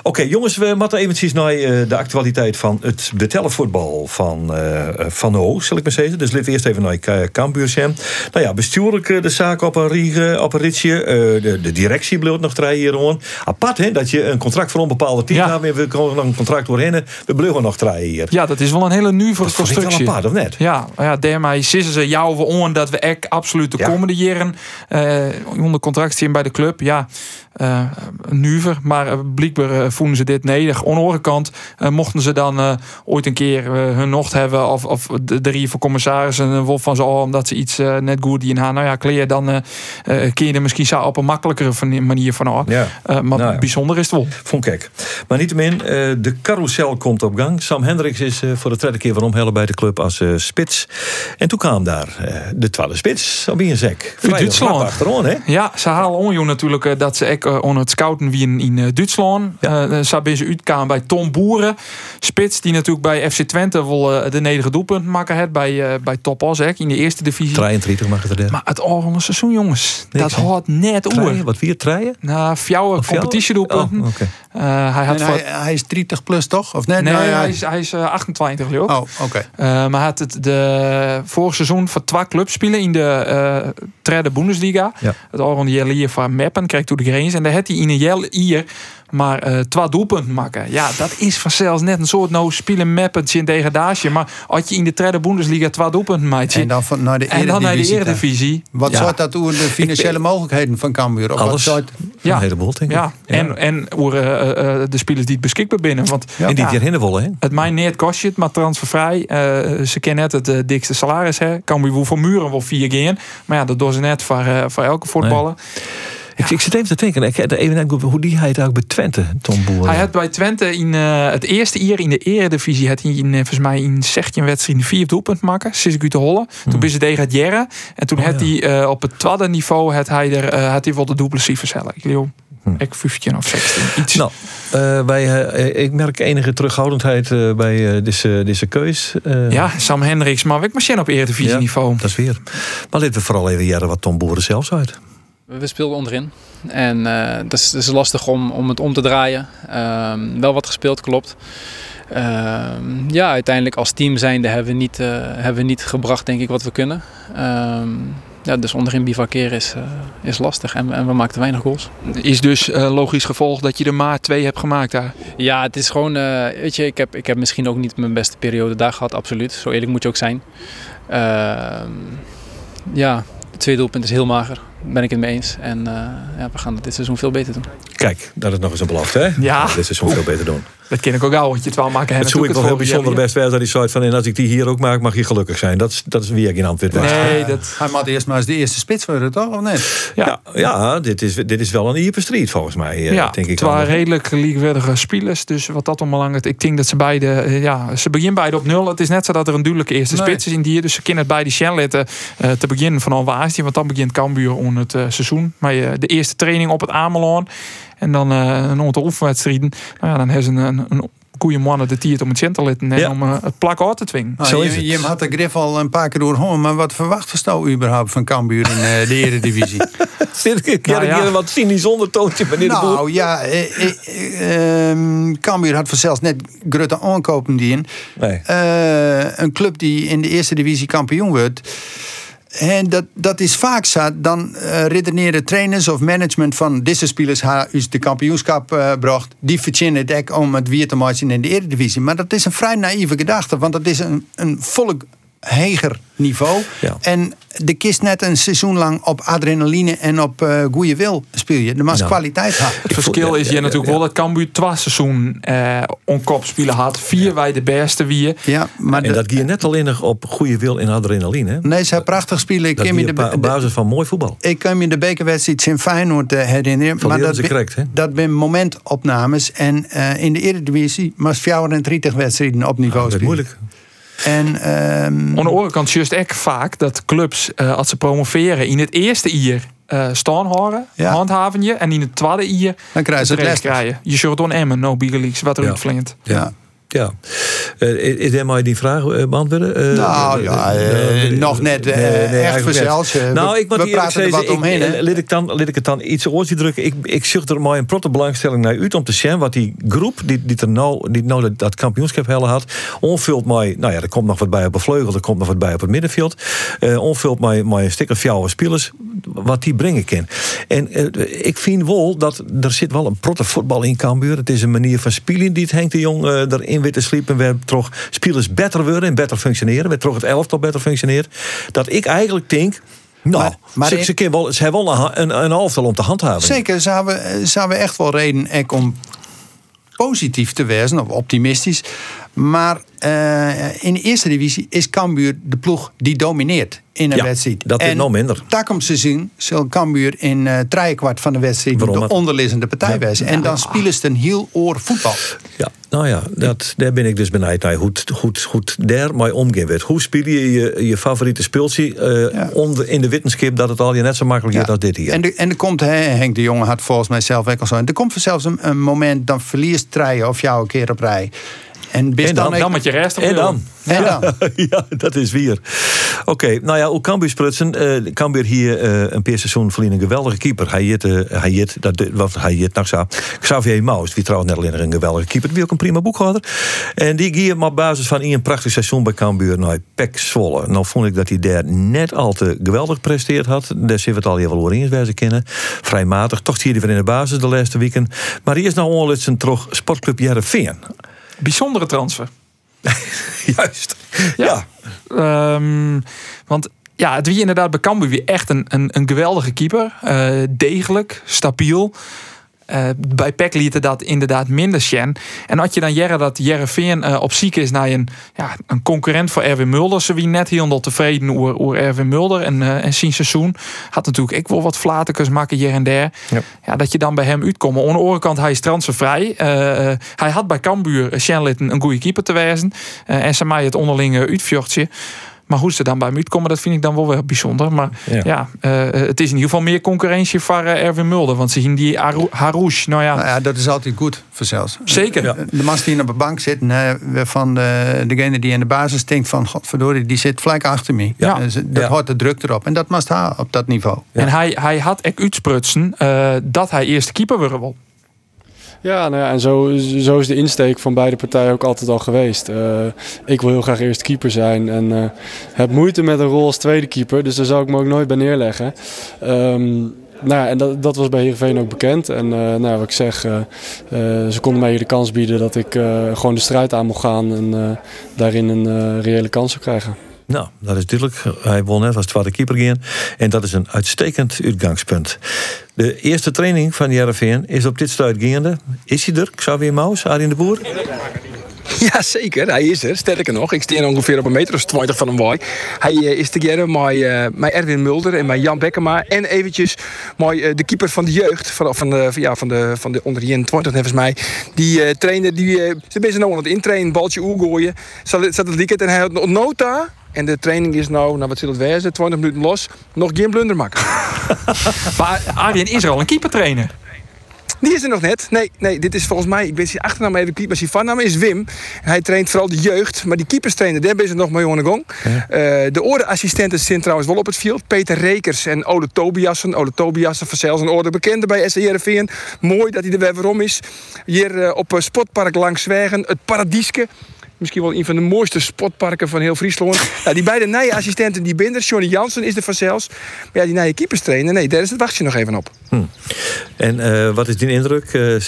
Oké, jongens, we moeten eventjes naar de actualiteit van het betellenvoetbal van, van de Hoog, zal ik maar zeggen. Dus we eerst even naar Cambuur zijn. Nou ja, bestuurlijk de zaak op een, riege, op een ritje. de, de directie bleef nog drie hier gewoon. Apart, hè, dat je een contract voor een bepaalde team ja. hebt. We komen nog een contract doorheen. We bleven nog drie hier. Ja, dat is wel een hele nieuwe constructie apart, of net? Ja, ja daarmee sissen ze jou voor dat we echt absoluut de komende jaren uh, onder contract zien bij de club. Ja, uh, nuver. Maar uh, blijkbaar voelen ze dit neder. Aan de andere kant mochten ze dan ooit een keer hun nocht hebben. Of, of de drie voor commissarissen een wolf van ze omdat ze iets net goed die in haar. Nou ja, kleer dan kun je er misschien zo op een makkelijkere manier van af. Ja. maar nou bijzonder is het wel. Vond ik. Maar niettemin, de carousel komt op gang. Sam Hendricks is voor de tweede keer van omhellen bij de club als spits. En toen kwam daar de twaalfde spits een zek. Duitsland. Achterom, hè? Ja, ze halen onjoen natuurlijk dat ze ook uh, het scouten wie in, in Duitsland. Ja. Uh, ze zijn uitkwamen bij Tom Boeren. Spits die natuurlijk bij FC Twente wel de nederige doelpunt maken had bij, bij Top in de eerste divisie. 33 mag het er. Maar het volgende seizoen jongens, dat had net oer. Wat vier treien? Nou, fjouwe competitiedoelpunten. Oh, okay. hij, had hij, hij, is 30 plus toch? Of net? Nee, nee hij, is, hij is 28 joh. Oh, oké. maar hij had het de vorig seizoen voor twee clubs spelen in de uh, derde Bundesliga. Ja. Het oranje hier van Meppen kreeg toen de grens en daar had hij in een jel hier maar uh, twee doelpunten maken. Ja, dat is vanzelfs net een soort nou spelen mappetje in degradatie. Maar als je in de derde Bundesliga twee doelpunten maakt. En dan van, naar de En dan naar de Eredivisie. Wat ja. soort dat over de financiële mogelijkheden van Cambuur? Of Alles. Wat ja. Een heleboel, denk ik. Ja. En, en over uh, uh, de spelers die het beschikbaar binnen. Want, ja. En die het willen, hè? Het mij niet kost je het, maar transfervrij. ze kennen net het dikste salaris, hè. Cambuur voor muren wel vier keer. Maar ja, dat doen ze net voor, voor elke voetballer. Nee. Ik, ik, zit even te denken, ik, even hoe die hij ook bij Twente, Tom Boer. Hij had bij Twente in uh, het eerste jaar in de eredivisie had hij in, uh, volgens mij in 16 wedstrijden vier doelpunt maken, ik te hollen. Toen hmm. tegen het en toen oh, had hij uh, op het tweede niveau had hij er had hij wel de duplessie versnellen. Ik leeuw. Hmm. Ik 15 of 16. Iets. Nou, wij, ik merk enige terughoudendheid bij deze, deze keus. ja, Sam Hendricks, maar ik maar op eredivisie niveau. dat is weer. Maar laten we vooral even jaren wat Tom Boeren zelfs uit. We speelden onderin. En uh, dat, is, dat, is, lastig om, om het om te draaien. Uh, wel wat gespeeld, klopt. Uh, ja, uiteindelijk als team zijnde hebben we niet, uh, hebben we niet gebracht, denk ik, wat we kunnen. Ehm, ja, dus onderin bivakeren is, uh, is lastig en, en we maakten weinig goals. Is dus logisch gevolg dat je er maar twee hebt gemaakt daar? Ja, het is gewoon, weet je, ik heb, ik heb misschien ook niet mijn beste periode daar gehad, absoluut. Zo eerlijk moet je ook zijn. Ehm, ja, het tweede doelpunt is heel mager. ben ik het mee eens. En ja, we gaan het dit seizoen veel beter doen. Kijk, dat is nog eens een belofte, hè? Ja. Dit seizoen veel beter doen. Dat ken ik ook al, want je het wel maken. Het zou ik wel heel bijzonder best wel dat hij zei van en als ik die hier ook maak, mag je gelukkig zijn. Dat is, dat is wie ik in Antwerpen Nee, dat... Hij moet eerst maar eens de eerste spits worden, toch? Of net? Ja, ja, ja dit, is, dit is wel een iepe street volgens mij. Ja, denk ik het waren redelijk leaguewerdige spelers. Dus wat dat allemaal lang. Ik denk dat ze beide, ja, ze beginnen beide op nul. Het is net zo dat er een duidelijke eerste nee. spits is in die. Dus ze kunnen het beide Shenletten uh, te beginnen van Alwaasje. Want dan begint Cambuur om het uh, seizoen. Maar uh, de eerste training op het Ameloon. En dan uh, een aantal oefenwedstrijden. Nou ja, dan hebben ze een, een, een goede mannen de tiert om het cent te letten en om uh, het plak uit te dwingen. Ah, je, je had de grif al een paar keer doorhoorn, maar wat verwacht je überhaupt van Cambuur in uh, de Eredivisie? Zit ik nou, ja. wat cynisch ondertoontje, meneer nou, de Boer? ja, eh, eh, Cambuur had zelfs net grote aankopen die in. Nee. een club die in de Eerste Divisie kampioen wordt. En dat, dat is vaak zo. Dan uh, redeneren trainers of management van deze spelers dus de kampioenschap uh, bracht. Die verzinnen het ook om het weer te maken in de Eredivisie. Maar dat is een vrij naïeve gedachte. Want dat is een, een volle heger niveau. Ja. En de kist net een seizoen lang op adrenaline en op uh, goede wil speel je. De Nou, kwaliteit had. Het verschil is je natuurlijk wel dat Cambuur twee seizoen uh, onkop spelen had. Vier wij de beste wie. Ja, maar en de- dat ging je net alleen nog op goede wil en adrenaline. Hè? Nee, ze hebben prachtig spelen. Ik Dat me je de, op basis van mooi voetbal. ik kan me de bekerwedstrijd in Feyenoord eh, herinneren. Verliezen dat ze ben- correct, hè? dat zijn momentopnames. En eh, in de Eredivisie maar 34 wedstrijden op niveau Dat is spelen. moeilijk. En ehm, Aan de andere kant juist echt vaak dat clubs uh, als ze promoveren in het eerste jaar uh, staan horen, Ja. handhaven je. En in het tweede jaar dan krijgen ze het krijgen. Je zult on Emmen, no big leagues, wat er Ja. Ja. Ja. Eh, is er maar die vraag eh, beantwoorden? Eh, Nou ja, nog net, echt. Eh, Nou, we- ik moet er zeggen, wat omheen, laat, ik dan, laat ik het dan iets oortje drukken. Ik, ik zucht er maar een protte belangstelling naar uit om te zien wat die groep die, die er nou, die nou dat, dat kampioenschap helle had, onvult mij, nou ja, er komt nog wat bij op de vleugel, er komt nog wat bij op het middenveld. onvult mij, mij een stuk of jouw spelers, wat die brengen kan. En eh, ik vind wel dat er zit wel een protte voetbal in Cambuur. Het is een manier van spelen die het Henk de Jong eh, erin weer te sliepen. We toch spelers beter worden en beter functioneren. We toch het elftal beter functioneert. Dat ik eigenlijk denk. Nou, Maar- maar ze, wel, ze hebben wel een, een, een elftal om te handhaven. Zeker, ze hebben, ze hebben echt wel reden om positief te wezen, of optimistisch. Maar eh, in de eerste divisie is Cambuur de ploeg die domineert in een Ja, wedstrijd. dat is nog minder. Takom seizoen zal Cambuur in eh kwart van de wedstrijd Waarom de onderliggende partij. En dan spelen ze een heel oor voetbal. Ja, nou ja, dat, daar ben ik dus benieuwd naar. Het- hoe het daar mee omgaan. Hoe speel je je, je favoriete speeltje eh, Ja. onder, in de wetenschap dat het al je net zo makkelijk is als dit hier. En, de, en er komt, hè, Henk de Jonge had volgens mij zelf ook al zo. En er komt vanzelfs een, een moment, dan verliest treien of jou een keer op rij. En, bis En dan- ook- Dan met je rest en dan? En dan? ja, dat is weer. Oké, nou ja, hoe Cambuur sprutsen. eh Cambuur hier eh, een paar seizoen verliezen een geweldige keeper. Hij eh, hij hit, dat, wat hij hit, nou zo. Xavier Maus, die trouwens net alleen een geweldige keeper. Die ook een prima boekhouder. En die ging op basis van een prachtig seizoen bij Cambuur naar Pek Zwolle. Nou vond ik dat hij daar net al te geweldig presteerd had. Daar zit het al heel wel eens wijze kennen. Vrij matig. Toch zie je die weer in de basis de laatste weken. Maar die is nou onlangs een terug sportclub Jereveen. Bijzondere transfer. Juist. ja. Ehm, want ja, het wie inderdaad bij Cambuur weer echt een, een, een geweldige keeper. Eh, degelijk, stabiel. Eh, bij PEC liet het dat inderdaad minder sjen. En had je dan jaren dat Jereveen eh op ziek is naar een, ja, een concurrent voor Erwin Mulder. Ze wie net heel tevreden over, over Erwin Mulder en, eh en zijn seizoen. Had natuurlijk ik wel wat flatekers maken hier en daar. Ja. Ja, dat je dan bij hem uitkomt. Aan de andere kant, hij is transfervrij. Hij had bij Cambuur Sjenlit een, goede keeper te. Eh, en ze mij het onderlinge uitvjochtje. Maar hoe ze dan bij hem uitkomen, dat vind ik dan wel weer bijzonder. Maar Ja. ja, eh, het is in ieder geval meer concurrentie voor eh, Erwin Mulder. Want ze zien die Harouche, nou ja, Nou ja, dat is altijd goed voor zelfs. zeker. Ja. De man die op de bank zit, hè, van de, degene die in de basis denkt van... Godverdorie, die zit vlak achter me. Ja. Dus dat Ja. hoort de druk erop. En dat must ha op dat niveau. En hij, hij had echt uitsprutsen eh, dat hij eerste keeper wil. Ja, nou ja, en zo, zo is de insteek van beide partijen ook altijd al geweest. Eh, ik wil heel graag eerst keeper zijn en eh, heb moeite met een rol als tweede keeper, dus daar zou ik me ook nooit bij neerleggen. Ehm, nou ja, en dat, dat was bij Heerenveen ook bekend. En eh, nou, wat ik zeg, ze konden mij hier de kans bieden dat ik gewoon de strijd aan mocht gaan en daarin een reële kans zou krijgen. Nou, dat is duidelijk. Hij won net als tweede keeper gaan. En dat is een uitstekend uitgangspunt. De eerste training van Jereveen is op dit stuit gaande. Is hij er? Xavier Maus, Arjen de Boer? Ja, zeker. Hij is er. Sterker nog, ik sta ongeveer op een meter of 20 van hem waai. Hij uh, is together met, uh, Erwin Mulder en met Jan Bekkema. En eventjes met uh, de keeper van de jeugd, van, van, de, ja, van, de, van de onder 21 volgens mij. Die trainer, die, ze zijn nou aan het intrainen, baltje oergooien. Zat het weekend en hij had nog nota... En de training is nou, nou wat zal het wezen, 20 minuten los. Nog geen blunder maken. maar Arjen is er al een keeper trainer. Die is er nog net. Nee, nee dit is volgens mij, ik weet zijn achternaam even kwijt, maar zijn voornaam is Wim. En hij traint vooral de jeugd, maar die keeperstrainer, daar is er nog mee aan de gang. Uh, de oreassistenten zijn trouwens wel op het veld. Peter Rekers en Ole Tobiassen. Ole Tobiassen van zelfs een orde bekende bij SCRVN. Mooi dat hij er weer waarom is. Hier uh, op Sportpark langs het Paradieske misschien wel een van de mooiste spotparken van heel Friesland. die beide nieuwe assistenten die binnen, Johnny Jansen is er vanzelfs. Maar ja, die nieuwe keepers trainen, nee, daar is het wacht je nog even op. Hm. En uh, wat is die indruk? Uh,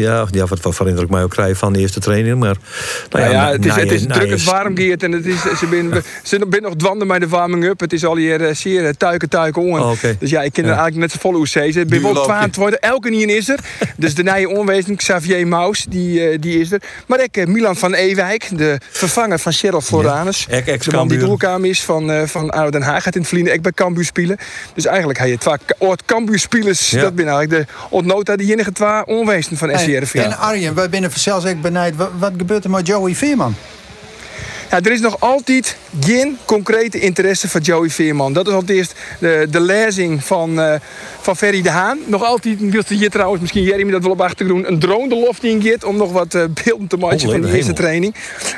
ja, ja, wat, wat voor indruk mij ook krijgen van de eerste training. Maar, nou ja, ja, het is, het is druk het warm geert en het is, ze zijn ze ben nog dwanden bij de warming up. Het is al hier zeer tuiken, tuiken. Oh, okay. Dus ja, ik ken er eigenlijk net zo volle OC. Ik ben wel 22, elke niet is er. dus de nieuwe onwezen, Xavier Maus, die, die is er. Maar ik, Milan van De vervanger van Cheryl Floranus. Ja. De man die doelkamer is van, uh, van Oude Den Haag. Gaat in het verliezen ik bij Cambuur spelen. Dus eigenlijk hij het vaak oort Cambuur spelers. Ja. Dat ben eigenlijk de ontnota die enige twee onwezen van SCRV. En Arjen, wij binnen zelfs ik benijd. Wat, wat gebeurt er met Joey Veerman? Ja, er is nog altijd geen concrete interesse van Joey Veerman. Dat is al eerst de, de lezing van, uh, van Ferry de Haan. Nog altijd, hier trouwens, misschien Jeremy dat wel op achtergrond, een drone de loft in om nog wat uh, beelden te maken van de eerste training.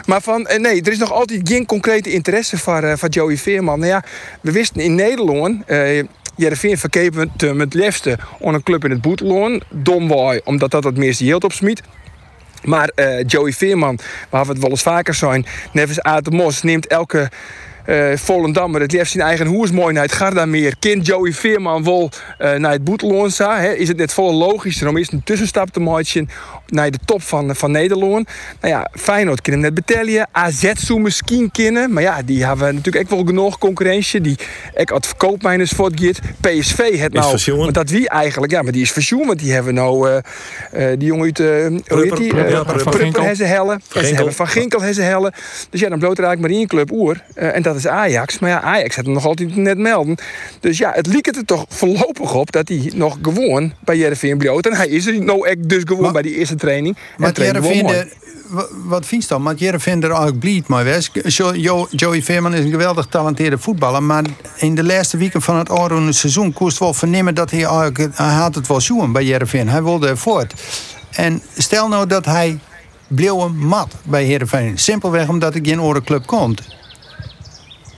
Maar van, uh, nee, er is nog altijd geen concrete interesse van, van Joey Veerman. Nou ja, we wisten in Nederland... Jereveen verkepen het met liefste aan een club in het Boeteloon. Domwaai, omdat dat het meeste yield opsmiet. Maar uh, Joey Veerman, waar we het wel eens vaker zijn, Nevis Mos neemt elke uh, Volendammer het liefst zijn eigen hoers mooi naar het Gardameer. Kind Joey Veerman wel uh, naar het Boetelonsa. Is het net vol logisch om eerst een tussenstap te maken naar de top van, van Nederland. Nou ja, Feyenoord kunnen net betellen. AZ zou misschien kennen. Maar ja, die hebben natuurlijk ook wel genoeg concurrentie. Die ik uit verkoopmijners voortgeeft. PSV het nou. Dat wie eigenlijk? Ja, maar die is verzoen. Want die hebben nou uh, uh, die jongen uit hoe heet die? Van Ginkel. Ze hebben Van Ginkel hebben hellen. Dus ja, dan bloot er eigenlijk maar één club oer. en dat is Ajax. Maar ja, Ajax had hem nog altijd net melden. Dus ja, het liep er toch voorlopig op dat hij nog gewoon bij Jereveen bloot. En hij is er nou dus gewoon bij die eerste training. Maar Jereveen, wat vind je dan? Want Jereveen er eigenlijk blied maar west. Joey Veerman is een geweldig talenteerde voetballer. Maar in de laatste weken van het Oranje seizoen koest wel vernemen dat hij eigenlijk... Hij had het wel zoen bij Jereveen. Hij wilde voort. En stel nou dat hij bleef mat bij Heerenveen. Simpelweg omdat ik geen orenclub komt.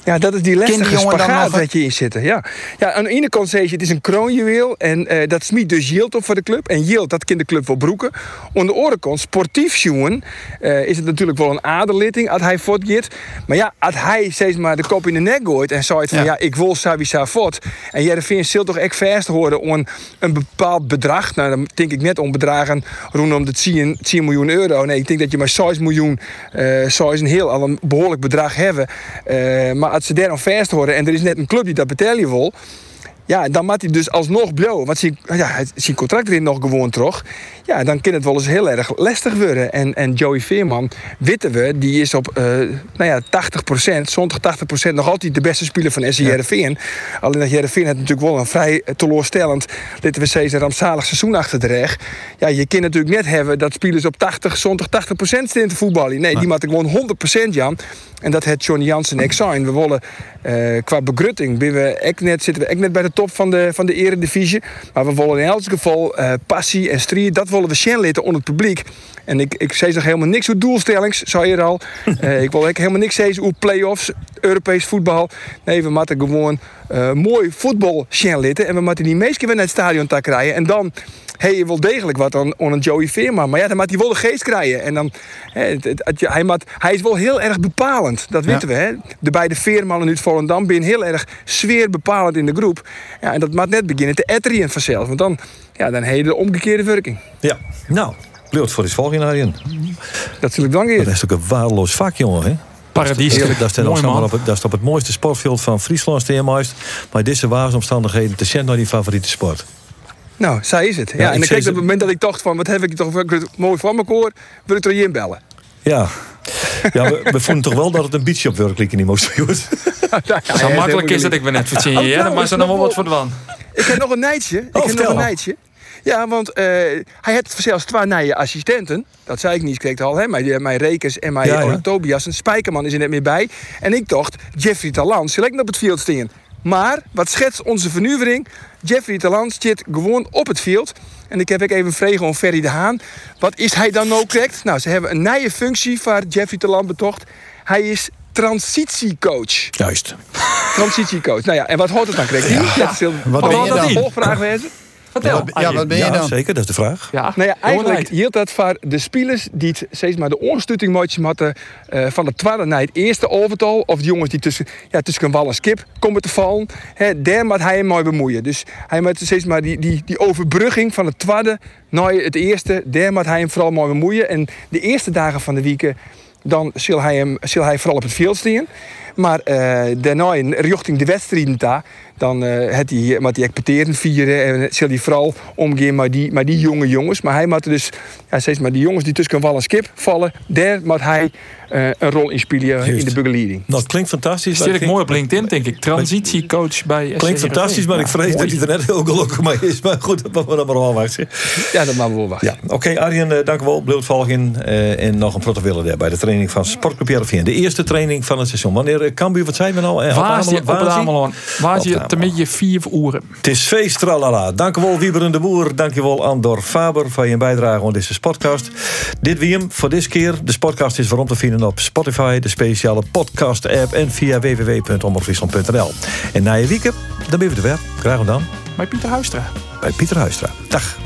Ja, dat is die lastige spagaat dat je in zitten. Ja. ja, aan de ene kant zeg je het is een kroonjuweel en uh, dat smiet dus Yield op voor de club. En Yield, dat kind de club wel broeken. Aan de andere kant, sportief jongen, uh, is het natuurlijk wel een aderlitting als hij voortgeeft. Maar ja, als hij steeds maar de kop in de nek gooit en zei van ja, ja ik wil Savisa voort. En Jereveen zult toch echt vast horen om een bepaald bedrag. Nou, dan denk ik net om bedragen rondom de 10, 10 miljoen euro. Nee, ik denk dat je maar 6 miljoen, uh, 6 een heel al een behoorlijk bedrag hebben. Maar als ze daar aan vast horen en er is net een club die dat betalen wil, ja, dan moet hij dus alsnog blowen. Want zijn, ja, zijn contract erin nog gewoon terug. Ja, dan kan het wel eens heel erg lastig worden. En, en Joey Veerman, weten we, die is op uh, nou ja, 80%, zondag 80% nog altijd de beste speler van SC Heerenveen. Alleen dat Heerenveen het natuurlijk wel een vrij teleurstellend, laten we zeggen, rampzalig seizoen achter de rug. Ja, je kan natuurlijk net hebben dat spelers op 80, zondag 80% staan te voetballen. Nee, die moeten gewoon 100% Jan. En dat heeft Johnny Jansen en ik zijn. We willen uh, qua begrutting we net, zitten we ook net bij de top van de, van de eredivisie. Maar we willen in elk geval uh, passie en strijd, dat willen we zien laten onder het publiek. En ik, ik zei nog helemaal niks over doelstellings, zei je al. Uh, ik wil ook helemaal niks zeggen over play-offs, Europees voetbal. Nee, we moeten gewoon mooi voetbal zien En we moeten die meesten weer naar het stadion te krijgen. En dan hey, je wil degelijk wat aan, aan een Joey Veerman. Maar ja, dan moet hij wel de geest krijgen. En dan, het, het, hij, moet, hij is wel heel erg bepalend. Dat weten we. Hè? De beide Veermannen uit Volendam zijn heel erg sfeerbepalend in de groep. Ja, en dat moet net beginnen te etteren vanzelf. Want dan, ja, dan heb je de omgekeerde werking. Ja, nou, Bleut voor die volgende Arjen. Dat zul ik dan Dat is ook een waardeloos vak, jongen. Hè? Paradies. Dat is, op het, dat is op het mooiste sportveld van Friesland steenmeist. Maar deze waarsomstandigheden te zijn naar die favoriete sport. Nou, zij is het. Ja, Ja, en ik kijk op het moment dat ik dacht van... wat heb ik toch wel mooi van mijn koor... wil ik er je inbellen. Ja. Ja, we, we vonden toch wel dat het een beetje op werkelijk niet moest. Joet. Zo makkelijk is dat ik ben net verzin Oh, nou, Maar ze nog wel wat wel- voor de van. Ik heb nog een nijtje. Ik Oh, heb nog een nijtje. Ja, want eh, hij heeft zelfs twee nieuwe assistenten. Dat zei ik niet, ik kreeg het al. Hè? Mijn, mijn Rekers en mijn Ja, ja. ja, Tobias. En Spijkerman is er net meer bij. En ik dacht, Jeffrey Talant select op het veld staan. Maar, wat schetst onze vernuivering? Jeffrey Talant zit gewoon op het veld. En ik heb ook even vragen aan Ferry de Haan. Wat is hij dan nou correct? Nou, ze hebben een nieuwe functie voor Jeffrey Talant betocht. Hij is transitiecoach. Juist. Transitiecoach. Nou ja, en wat hoort het dan, Craig? Ja. Dat heel, Wat wat ben had je dat dan? volgvraag wezen? Vertel. Ja, wat ben je ja, dan? zeker, dat is de vraag. Ja, Nou ja, eigenlijk hield dat voor de spelers die het steeds maar de ondersteuning hadden eh, van de tweede naar het eerste overtal. Of de jongens die tussen, ja, tussen wal en skip komen te vallen. Hè, daar moet hij hem mooi bemoeien. Dus hij moet steeds maar die, die, die overbrugging van het tweede naar het eerste, daar moet hij hem vooral mooi bemoeien. En de eerste dagen van de weken, dan zal hij, hem, zal hij vooral op het veld staan. Maar eh, daarna, in- richting de wedstrijden daar, dan eh het hij, moet hij expecteren vieren. En zal hij vooral omgaan met die, met die jonge jongens. Maar hij moet dus, ja, steeds maar die jongens die tussen wal en skip vallen, daar moet hij eh, een rol in spelen in de begeleiding. Nou, het klinkt fantastisch. Zit maar ik mooi op LinkedIn, denk ik. Transitiecoach bij SC Klinkt fantastisch, maar ik vrees mooi. dat hij er net heel gelukkig mee is. Maar goed, dat moeten we dan maar afwachten. Ja, dat maken we wel wachten. Ja, oké Arjen, eh, dank u wel. Blijf volgen. eh, en nog een protocol bij de training van Sportclub Heerenveen. De eerste training van het seizoen. Wanneer eh, Cambuur, wat zijn we nou? Eh, Waar Ameland- op waar? Ameland? Waar je vier uren? Het is feest, tralala. Dank u wel, Wieber de Boer. Dank je wel, Andor Faber, voor je bijdrage aan deze podcast. Dit wie hem voor deze keer. De podcast is waarom te vinden op Spotify, de speciale podcast-app en via www.omroepfriesland.nl. En na je weekend, dan ben we er weer. Graag gedaan Bij Pieter Huistra. bij Pieter Huistra. Dag.